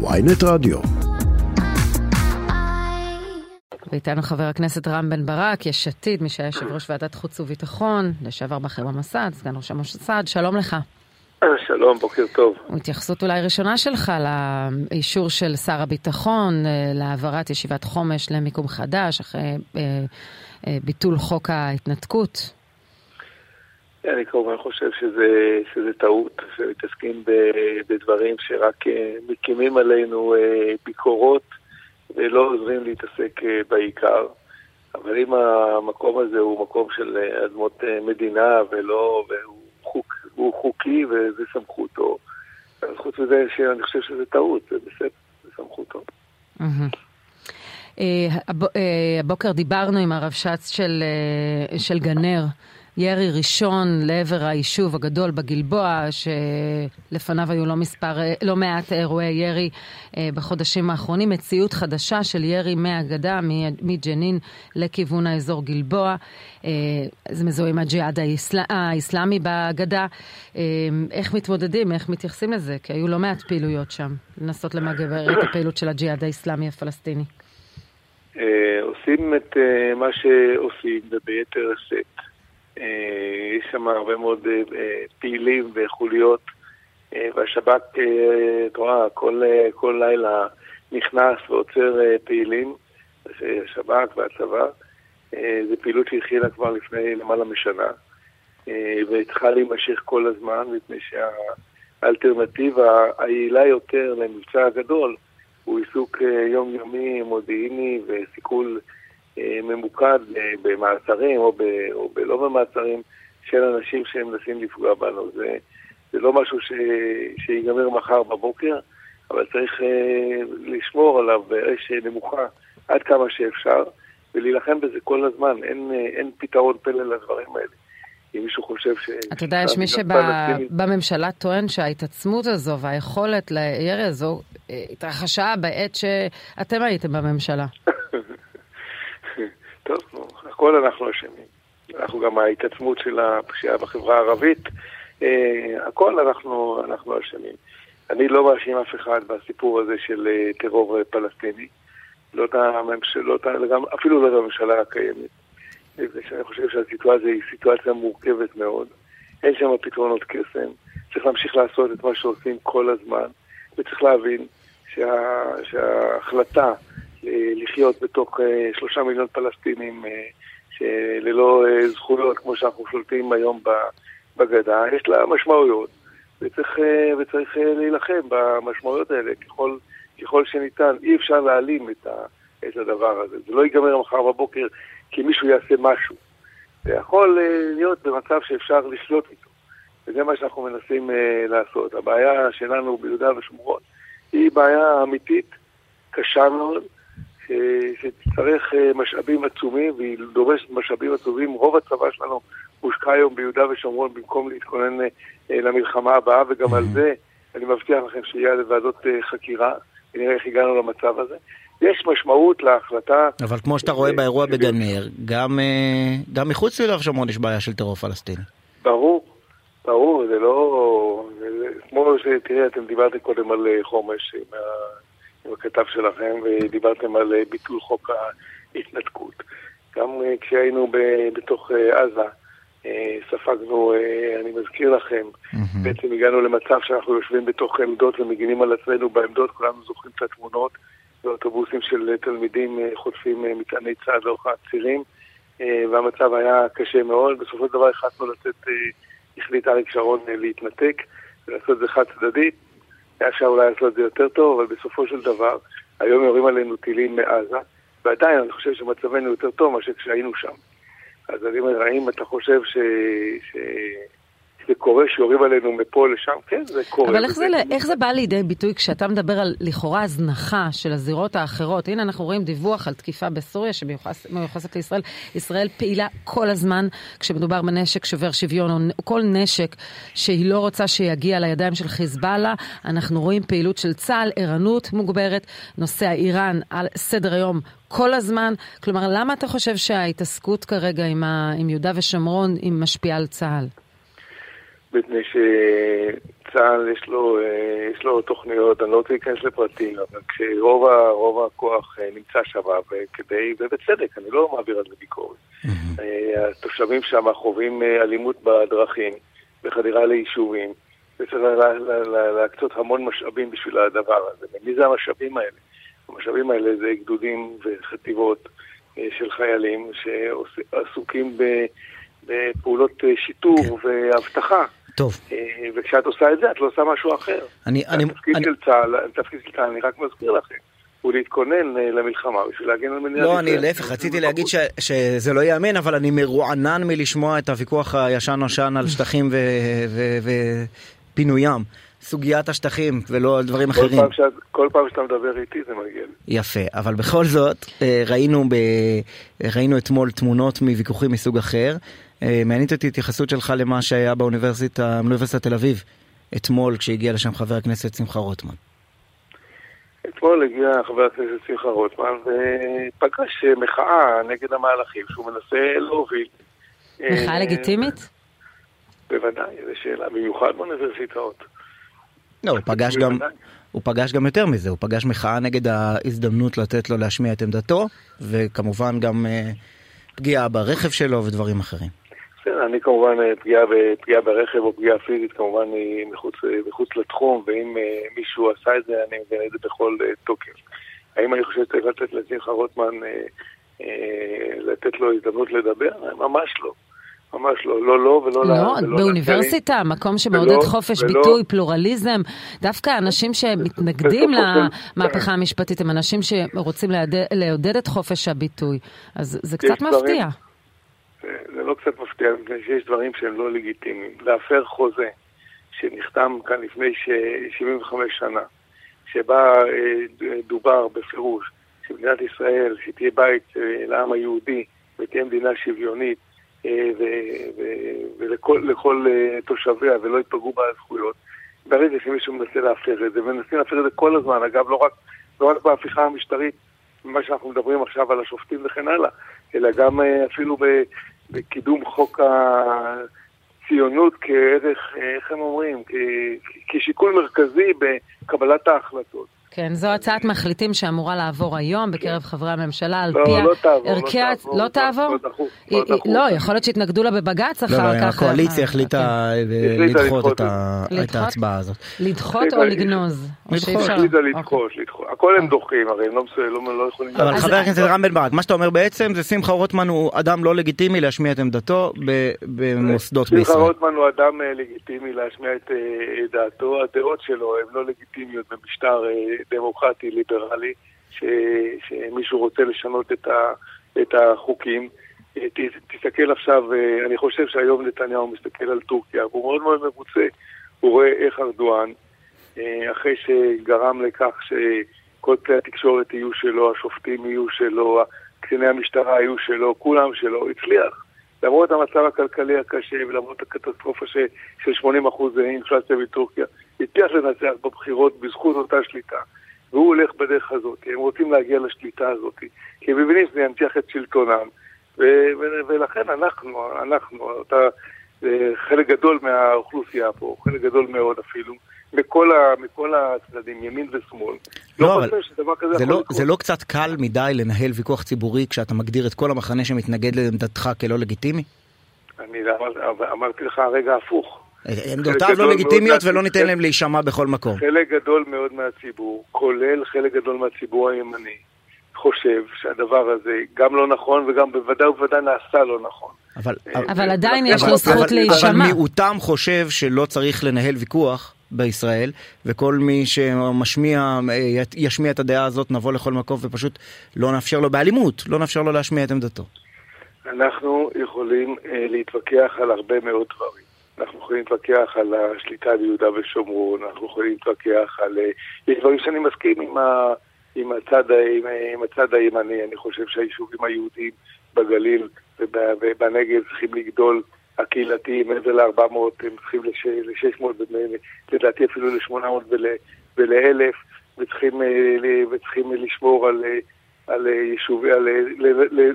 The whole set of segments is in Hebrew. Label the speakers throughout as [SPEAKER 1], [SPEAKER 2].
[SPEAKER 1] ויינט רדיו.
[SPEAKER 2] ואיתנו חבר הכנסת רם בן ברק, יש עתיד, מי שהיה יושב ראש ועדת חוץ וביטחון, לשעבר בכיר במסד, סגן ראש המוסד, שלום לך.
[SPEAKER 3] שלום, בוקר טוב.
[SPEAKER 2] התייחסות אולי ראשונה שלך לאישור של שר הביטחון אה, להעברת ישיבת חומש למיקום חדש, אחרי אה, אה, ביטול חוק ההתנתקות.
[SPEAKER 3] אני כמובן חושב שזה, שזה טעות, שמתעסקים בדברים שרק מקימים עלינו ביקורות ולא עוזרים להתעסק בעיקר. אבל אם המקום הזה הוא מקום של אדמות מדינה ולא, והוא חוק, הוא חוקי וזה סמכותו. אז חוץ מזה שאני חושב שזה טעות, זה בסדר, זה סמכותו.
[SPEAKER 2] אה, הבוקר דיברנו עם הרבש"ץ של, אה, של גנר. ירי ראשון לעבר היישוב הגדול בגלבוע, שלפניו היו לא, מספר, לא מעט אירועי ירי אה, בחודשים האחרונים. מציאות חדשה של ירי מהגדה, מג'נין לכיוון האזור גלבוע. אה, זה מזוהה עם הג'יהאד האסלאמי בגדה. אה, איך מתמודדים, איך מתייחסים לזה? כי היו לא מעט פעילויות שם, לנסות למגבר את הפעילות של הג'יהאד האסלאמי הפלסטיני.
[SPEAKER 3] עושים את מה שעושים, וביתר שאת. אה, יש שם הרבה מאוד אה, פעילים וחוליות, אה, והשב"כ, את רואה, כל, כל לילה נכנס ועוצר פעילים, השב"כ והצבא. זו פעילות שהתחילה כבר לפני למעלה משנה, והתחלה להימשך כל הזמן, מפני שהאלטרנטיבה היעילה יותר למבצע הגדול הוא עיסוק יומיומי, מודיעיני וסיכול אה, ממוקד אה, במעצרים או, ב, או בלא במעצרים של אנשים שמנסים לפגוע בנו. זה, זה לא משהו ש, שיגמר מחר בבוקר, אבל צריך אה, לשמור עליו באש נמוכה עד כמה שאפשר, ולהילחם בזה כל הזמן. אין, אה, אין פתרון פלא לדברים האלה. אם מישהו חושב ש...
[SPEAKER 2] אתה יודע, יש מי שבממשלה טוען שההתעצמות הזו והיכולת לירי הזו התרחשה בעת שאתם הייתם בממשלה.
[SPEAKER 3] הכל אנחנו אשמים. אנחנו גם ההתעצמות של הפשיעה בחברה הערבית, אה, הכל אנחנו, אנחנו אשמים. אני לא מאשים אף אחד בסיפור הזה של אה, טרור פלסטיני, לא את הממשלות, אפילו לא את הממשלה הקיימת. אני חושב שהסיטואציה היא סיטואציה מורכבת מאוד. אין שם פתרונות קסם. צריך להמשיך לעשות את מה שעושים כל הזמן, וצריך להבין שה, שההחלטה לחיות בתוך אה, שלושה מיליון פלסטינים אה, ללא אה, זכויות, כמו שאנחנו שולטים היום בגדה, יש לה משמעויות, וצריך, וצריך להילחם במשמעויות האלה ככל, ככל שניתן. אי אפשר להעלים את, ה, את הדבר הזה. זה לא ייגמר מחר בבוקר כי מישהו יעשה משהו. זה יכול להיות במצב שאפשר לשלוט איתו. וזה מה שאנחנו מנסים לעשות. הבעיה שלנו ביהודה ושומרון היא בעיה אמיתית, קשה מאוד, שתצטרך אה, משאבים עצומים, והיא דורשת משאבים עצומים. רוב הצבא שלנו מושקע היום ביהודה ושומרון במקום להתכונן אה, למלחמה הבאה, וגם על זה אני מבטיח לכם שיהיה לוועדות אה, חקירה, ונראה איך הגענו למצב הזה. יש משמעות להחלטה...
[SPEAKER 4] אבל כמו שאתה רואה באירוע בגנר, גם, גם מחוץ ליהודה ושומרון יש בעיה של טרור פלסטיני.
[SPEAKER 3] ברור, ברור, זה לא... כמו שתראה, אתם דיברתם קודם על חומש, עם בכתב שלכם, ודיברתם על אה, ביטול חוק ההתנתקות. גם אה, כשהיינו בתוך אה, עזה, ספגנו, אני מזכיר לכם, mm-hmm. בעצם הגענו למצב שאנחנו יושבים בתוך עמדות ומגינים על עצמנו בעמדות, כולנו זוכרים את התמונות, ואוטובוסים של תלמידים חוטפים מטעני צעד לאורך הצירים, והמצב היה קשה מאוד. בסופו של דבר החלטנו לצאת, החליט אריק שרון להתנתק ולעשות את זה חד צדדית. היה אפשר אולי לעשות את זה יותר טוב, אבל בסופו של דבר, היום יורים עלינו טילים מעזה, ועדיין אני חושב שמצבנו יותר טוב מאשר כשהיינו שם. אז אני אומר, האם אתה חושב ש... ש... זה קורה שיורים עלינו מפה לשם, כן, זה קורה.
[SPEAKER 2] אבל איך זה, איך זה בא לידי ביטוי כשאתה מדבר על לכאורה הזנחה של הזירות האחרות? הנה אנחנו רואים דיווח על תקיפה בסוריה שמיוחסת לישראל. ישראל פעילה כל הזמן כשמדובר בנשק שובר שוויון, או כל נשק שהיא לא רוצה שיגיע לידיים של חיזבאללה. אנחנו רואים פעילות של צה"ל, ערנות מוגברת, נושא האיראן על סדר היום כל הזמן. כלומר, למה אתה חושב שההתעסקות כרגע עם, ה, עם יהודה ושומרון היא משפיעה על צה"ל?
[SPEAKER 3] מפני צה"ל יש לו, אה, יש לו תוכניות, אני לא רוצה להיכנס לפרטים, אבל כשרוב הכוח אה, נמצא שם, וכדי, ובצדק, אני לא מעביר על זה ביקורת. אה, התושבים שם חווים אלימות בדרכים, בחדירה ליישובים, וצריך להקצות המון משאבים בשביל הדבר הזה. ומי זה המשאבים האלה? המשאבים האלה זה גדודים וחטיבות של חיילים שעסוקים בפעולות שיטור כן. ואבטחה.
[SPEAKER 4] טוב.
[SPEAKER 3] אה, וכשאת עושה את זה, את לא עושה משהו אחר. אני... התפקיד אני... של צה"ל, התפקיד של צה"ל, אני רק מזכיר לכם. הוא להתכונן אה, למלחמה בשביל להגן על מדינת
[SPEAKER 4] ישראל. לא, אני להפך, רציתי להגיד שזה לא ייאמן, אבל אני מרוענן מלשמוע את הוויכוח הישן-נושן על שטחים ופינוים. סוגיית השטחים ולא על דברים כל אחרים.
[SPEAKER 3] פעם שאת, כל פעם שאתה מדבר איתי זה מגיע לי.
[SPEAKER 4] יפה, אבל בכל זאת אה, ראינו, ב, ראינו אתמול תמונות מוויכוחים מסוג אחר. אה, מעניינת אותי התייחסות שלך למה שהיה באוניברסיטה, באוניברסיטת תל אביב, אתמול כשהגיע לשם חבר הכנסת שמחה רוטמן.
[SPEAKER 3] אתמול הגיע חבר הכנסת שמחה רוטמן ופגש מחאה נגד המהלכים שהוא מנסה להוביל.
[SPEAKER 2] מחאה אה, לגיטימית?
[SPEAKER 3] בוודאי, זו שאלה, במיוחד באוניברסיטאות.
[SPEAKER 4] לא, הוא פגש גם... הוא פגש גם יותר מזה, הוא פגש מחאה נגד ההזדמנות לתת לו להשמיע את עמדתו, וכמובן גם uh, פגיעה ברכב שלו ודברים אחרים.
[SPEAKER 3] בסדר, אני כמובן, אה, פגיעה, פגיעה ברכב או פגיעה פיזית כמובן היא מחוץ, אה, מחוץ לתחום, ואם מישהו עשה את זה, אני מבין את זה בכל תוקף. האם אני חושב שצריך לתת לשמחה רוטמן, לתת לו הזדמנות לדבר? ממש לא. ממש לא, לא לא ולא
[SPEAKER 2] לא. לא, באוניברסיטה, מקום שמעודד חופש ולא, ביטוי, פלורליזם, דווקא אנשים שמתנגדים למהפכה המשפטית הם אנשים שרוצים לעודד את חופש הביטוי, אז זה קצת מפתיע.
[SPEAKER 3] זה לא קצת מפתיע, מפני שיש דברים שהם לא לגיטימיים. להפר חוזה שנחתם כאן לפני 75 שנה, שבה אה, דובר בפירוש שמדינת ישראל, שתהיה בית אה, לעם היהודי ותהיה מדינה שוויונית, אה, ולכל אה, תושביה ולא ייפגעו בזכויות. ברגע שמישהו מנסה להפר את זה, ומנסים להפר את זה כל הזמן, אגב, לא רק, לא רק בהפיכה המשטרית, מה שאנחנו מדברים עכשיו על השופטים וכן הלאה, אלא גם אה, אפילו בקידום חוק הציונות כערך, איך הם אומרים, כשיקול מרכזי בקבלת ההחלטות.
[SPEAKER 2] כן, זו הצעת מחליטים שאמורה לעבור היום בקרב חברי הממשלה, על לא, פי לא ערכי... לא, לא תעבור? לא, יכול להיות שהתנגדו לה בבג"ץ אחר
[SPEAKER 4] כך. לא, הקואליציה החליטה לדחות את ההצבעה הזאת.
[SPEAKER 2] לדחות או לגנוז?
[SPEAKER 3] לדחות. לדחות. הכל הם דוחים, הרי הם לא יכולים...
[SPEAKER 4] אבל חבר הכנסת רם בן ברק, מה שאתה אומר בעצם זה שמחה רוטמן הוא אדם לא לגיטימי להשמיע את עמדתו במוסדות בישראל.
[SPEAKER 3] שמחה רוטמן הוא אדם אה, לגיטימי להשמיע את אה, דעתו, הדעות שלו הן לא לגיטימיות במשטר אה, דמוקרטי, ליברלי, ש, שמישהו רוצה לשנות את, ה, את החוקים. ת, תסתכל עכשיו, אה, אני חושב שהיום נתניהו מסתכל על טורקיה, והוא מאוד מאוד מרוצה. הוא רואה איך ארדואן, אה, אחרי שגרם לכך שכל כלי התקשורת יהיו שלו, השופטים יהיו שלו, קציני המשטרה יהיו שלו, כולם שלו, הצליח. למרות המצב הכלכלי הקשה ולמרות הקטסטרופה ש, של 80% אינפלציה בטורקיה, הצליח לנצח בבחירות בזכות אותה שליטה. והוא הולך בדרך הזאת, הם רוצים להגיע לשליטה הזאת, כי הם מבינים שזה ינציח את שלטונם, ו- ו- ולכן אנחנו, אנחנו, אותה, אה, חלק גדול מהאוכלוסייה פה, חלק גדול מאוד אפילו, מכל, ה, מכל הצדדים, ימין ושמאל.
[SPEAKER 4] לא, לא אבל זה לא, זה לא קצת קל מדי לנהל ויכוח ציבורי כשאתה מגדיר את כל המחנה שמתנגד לעמדתך כלא לגיטימי?
[SPEAKER 3] אני אמר, אמרתי לך הרגע הפוך.
[SPEAKER 4] עמדותיו לא לגיטימיות ולא ניתן להם להישמע בכל מקום.
[SPEAKER 3] חלק גדול מאוד מהציבור, כולל חלק גדול מהציבור הימני, חושב שהדבר הזה גם לא נכון וגם בוודאי ובוודאי נעשה לא נכון.
[SPEAKER 2] אבל, אבל עדיין יש לו זכות להישמע.
[SPEAKER 4] אבל מיעוטם חושב שלא צריך לנהל ויכוח בישראל, וכל מי שמשמיע, ישמיע את הדעה הזאת, נבוא לכל מקום ופשוט לא נאפשר לו באלימות, לא נאפשר לו להשמיע את עמדתו.
[SPEAKER 3] אנחנו יכולים אה, להתווכח על הרבה מאוד דברים. אנחנו יכולים להתווכח על השליטה ביהודה ושומרון, אנחנו יכולים להתווכח על... אה, יש דברים שאני מסכים עם, ה, עם, הצד, עם, עם הצד הימני, אני חושב שהיישובים היהודיים בגליל ובנגב צריכים לגדול הקהילתיים מעבר ל-400, הם צריכים ל-600, לדעתי אפילו ל-800 ול-1000, וצריכים, אה, וצריכים לשמור על, אה, על יישובי, על,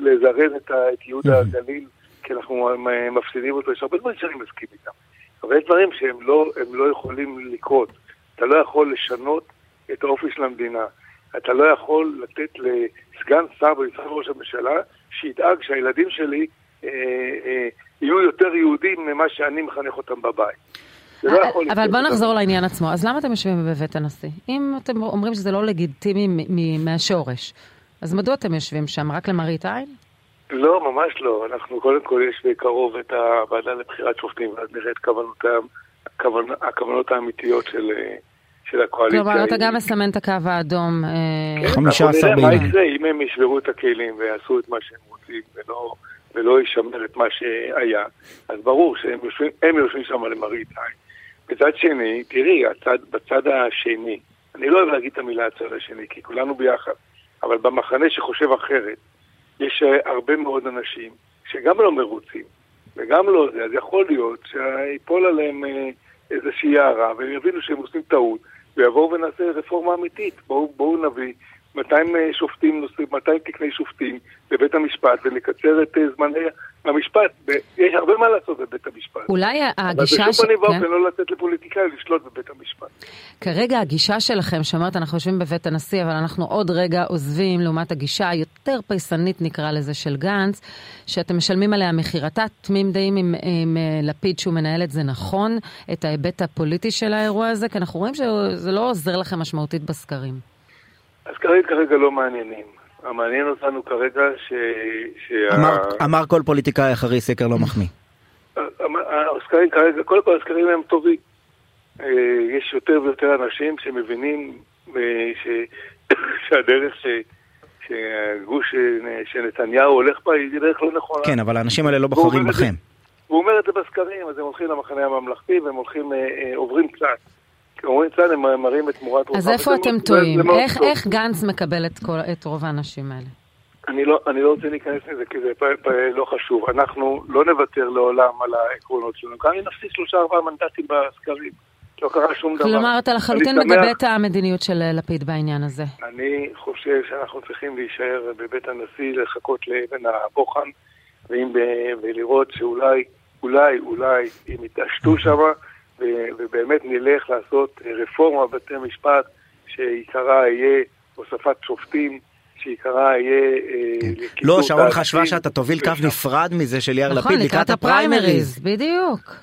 [SPEAKER 3] לזרז את, את יהודה הגליל. כי אנחנו מפסידים אותו, יש הרבה דברים שאני מסכים איתם. אבל יש דברים שהם לא, לא יכולים לקרות. אתה לא יכול לשנות את האופי של המדינה. אתה לא יכול לתת לסגן שר במשרד ראש הממשלה שידאג שהילדים שלי אה, אה, יהיו יותר יהודים ממה שאני מחנך אותם בבית.
[SPEAKER 2] לא אבל בוא נחזור לעניין עצמו. אז למה אתם יושבים בבית הנשיא? אם אתם אומרים שזה לא לגיטימי מהשורש, אז מדוע אתם יושבים שם? רק למראית עין?
[SPEAKER 3] לא, ממש לא. אנחנו קודם כל יש בקרוב את הוועדה לבחירת שופטים, ואז נראה את כוונותיהם, הכוונות האמיתיות של, של הקואליציה.
[SPEAKER 2] כלומר, אתה גם מסמן את הקו האדום.
[SPEAKER 3] כן, 15 ביוני. מה יקרה אם הם ישברו את הכלים ויעשו את מה שהם רוצים ולא, ולא ישמר את מה שהיה, אז ברור שהם יושבים, יושבים שם למראית עין. מצד שני, תראי, הצד, בצד השני, אני לא אוהב להגיד את המילה הצד השני, כי כולנו ביחד, אבל במחנה שחושב אחרת, יש אה, הרבה מאוד אנשים שגם לא מרוצים, וגם לא זה, אז יכול להיות שיפול עליהם אה, איזושהי הערה, והם יבינו שהם עושים טעות, ויבואו ונעשה רפורמה אמיתית. בואו, בואו נביא 200 אה, שופטים, 200 תקני שופטים בבית המשפט ונקצר את זמני המשפט. יש הרבה מה לעשות בבית המשפט.
[SPEAKER 2] אולי הגישה... אבל
[SPEAKER 3] בשום פנים ואופן כן. לא לתת לפוליטיקאי לשלוט בבית המשפט.
[SPEAKER 2] כרגע הגישה שלכם, שאומרת אנחנו יושבים בבית הנשיא, אבל אנחנו עוד רגע עוזבים לעומת הגישה היותר פייסנית נקרא לזה של גנץ, שאתם משלמים עליה מחיר. אתה תמים דעים עם, עם אה, לפיד שהוא מנהל את זה נכון, את ההיבט הפוליטי של האירוע הזה, כי אנחנו רואים שזה לא עוזר לכם משמעותית בסקרים.
[SPEAKER 3] אז כרגע, כרגע לא מעניינים. המעניין אותנו כרגע ש... שה...
[SPEAKER 4] אמר, אמר כל פוליטיקאי אחרי סקר לא מחמיא.
[SPEAKER 3] הסקרים כרגע, קודם כל הסקרים הם טובים. אה, יש יותר ויותר אנשים שמבינים אה, ש... שהדרך ש... שהגוש שנתניהו הולך בה היא דרך לא נכונה.
[SPEAKER 4] כן, אבל האנשים האלה לא בוחרים בכם.
[SPEAKER 3] הוא אומר את זה בסקרים, אז הם הולכים למחנה הממלכתי והם הולכים, אה, עוברים קצת. אומרים צד, הם מראים את תמורת
[SPEAKER 2] רוחה. אז איפה אתם טועים? איך, איך גנץ מקבל את, כל, את רוב האנשים האלה?
[SPEAKER 3] אני לא, אני לא רוצה להיכנס לזה כי זה פ, פ, לא חשוב. אנחנו לא נוותר לעולם על העקרונות שלנו. גם אם נפסיד שלושה ארבעה מנדטים בסקרים. לא קרה שום דבר.
[SPEAKER 2] כלומר, אתה לחלוטין מגבה את המדיניות של אה, לפיד בעניין הזה.
[SPEAKER 3] אני חושב שאנחנו צריכים להישאר בבית הנשיא, לחכות לאבן הבוחן, ואם, ולראות שאולי, אולי, אולי, אם יתעשתו שמה, ובאמת נלך לעשות רפורמה בבתי משפט שעיקרה יהיה הוספת שופטים, שעיקרה יהיה...
[SPEAKER 4] אה, כן. לא, שרון חשבה שאתה תוביל קו נפרד מזה של יאיר
[SPEAKER 2] נכון,
[SPEAKER 4] לפיד לקראת הפריימריז.
[SPEAKER 2] בדיוק.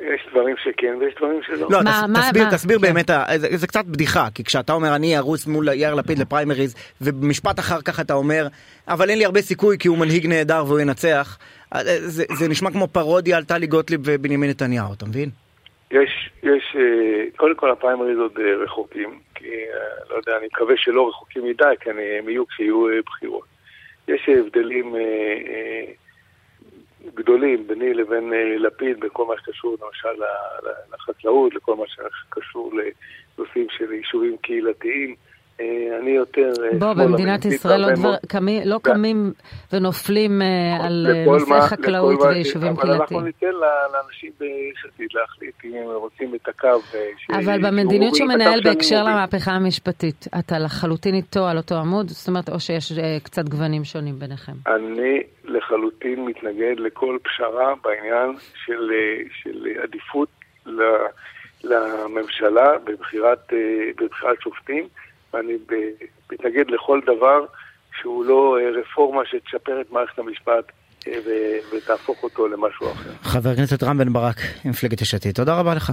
[SPEAKER 3] יש דברים שכן ויש דברים שלא.
[SPEAKER 4] לא, מה, תס, תסביר, מה? תסביר כן. באמת, זה, זה קצת בדיחה, כי כשאתה אומר אני ארוץ מול יאיר לפיד לפריימריז, ובמשפט אחר כך אתה אומר, אבל אין לי הרבה סיכוי כי הוא מנהיג נהדר והוא ינצח, אה, זה, זה נשמע כמו פרודיה על טלי גוטליב ובנימין נתניהו, אתה מבין?
[SPEAKER 3] יש, יש, אה, קודם כל הפריימריז עוד אה, רחוקים, כי אה, לא יודע, אני מקווה שלא רחוקים מדי, כי הם יהיו כשיהיו בחירות. יש הבדלים גדולים ביני לבין לפיד בכל מה שקשור למשל לחקלאות, לכל מה שקשור לנושאים של יישובים קהילתיים. אה, אני יותר...
[SPEAKER 2] אה, בוא, במדינת ישראל לא, דבר, קמי, לא קמים ונופלים אה, על נושאי חקלאות ויישובים קהילתיים.
[SPEAKER 3] אבל אנחנו ניתן לאנשים ביש עתיד להחליט אם הם רוצים את הקו.
[SPEAKER 2] אבל במדיניות שהוא מנהל בהקשר למהפכה המשפטית, אתה לחלוטין איתו על אותו עמוד? זאת אומרת, או שיש קצת גוונים שונים ביניכם?
[SPEAKER 3] אני לחלוטין מתנגד לכל פשרה בעניין של, של עדיפות לממשלה בבחירת, בבחירת שופטים. ואני מתנגד לכל דבר שהוא לא אה, רפורמה שתשפר את מערכת המשפט אה, ותהפוך אותו למשהו אחר.
[SPEAKER 4] חבר הכנסת רם בן ברק, מפלגת יש עתיד, תודה רבה לך.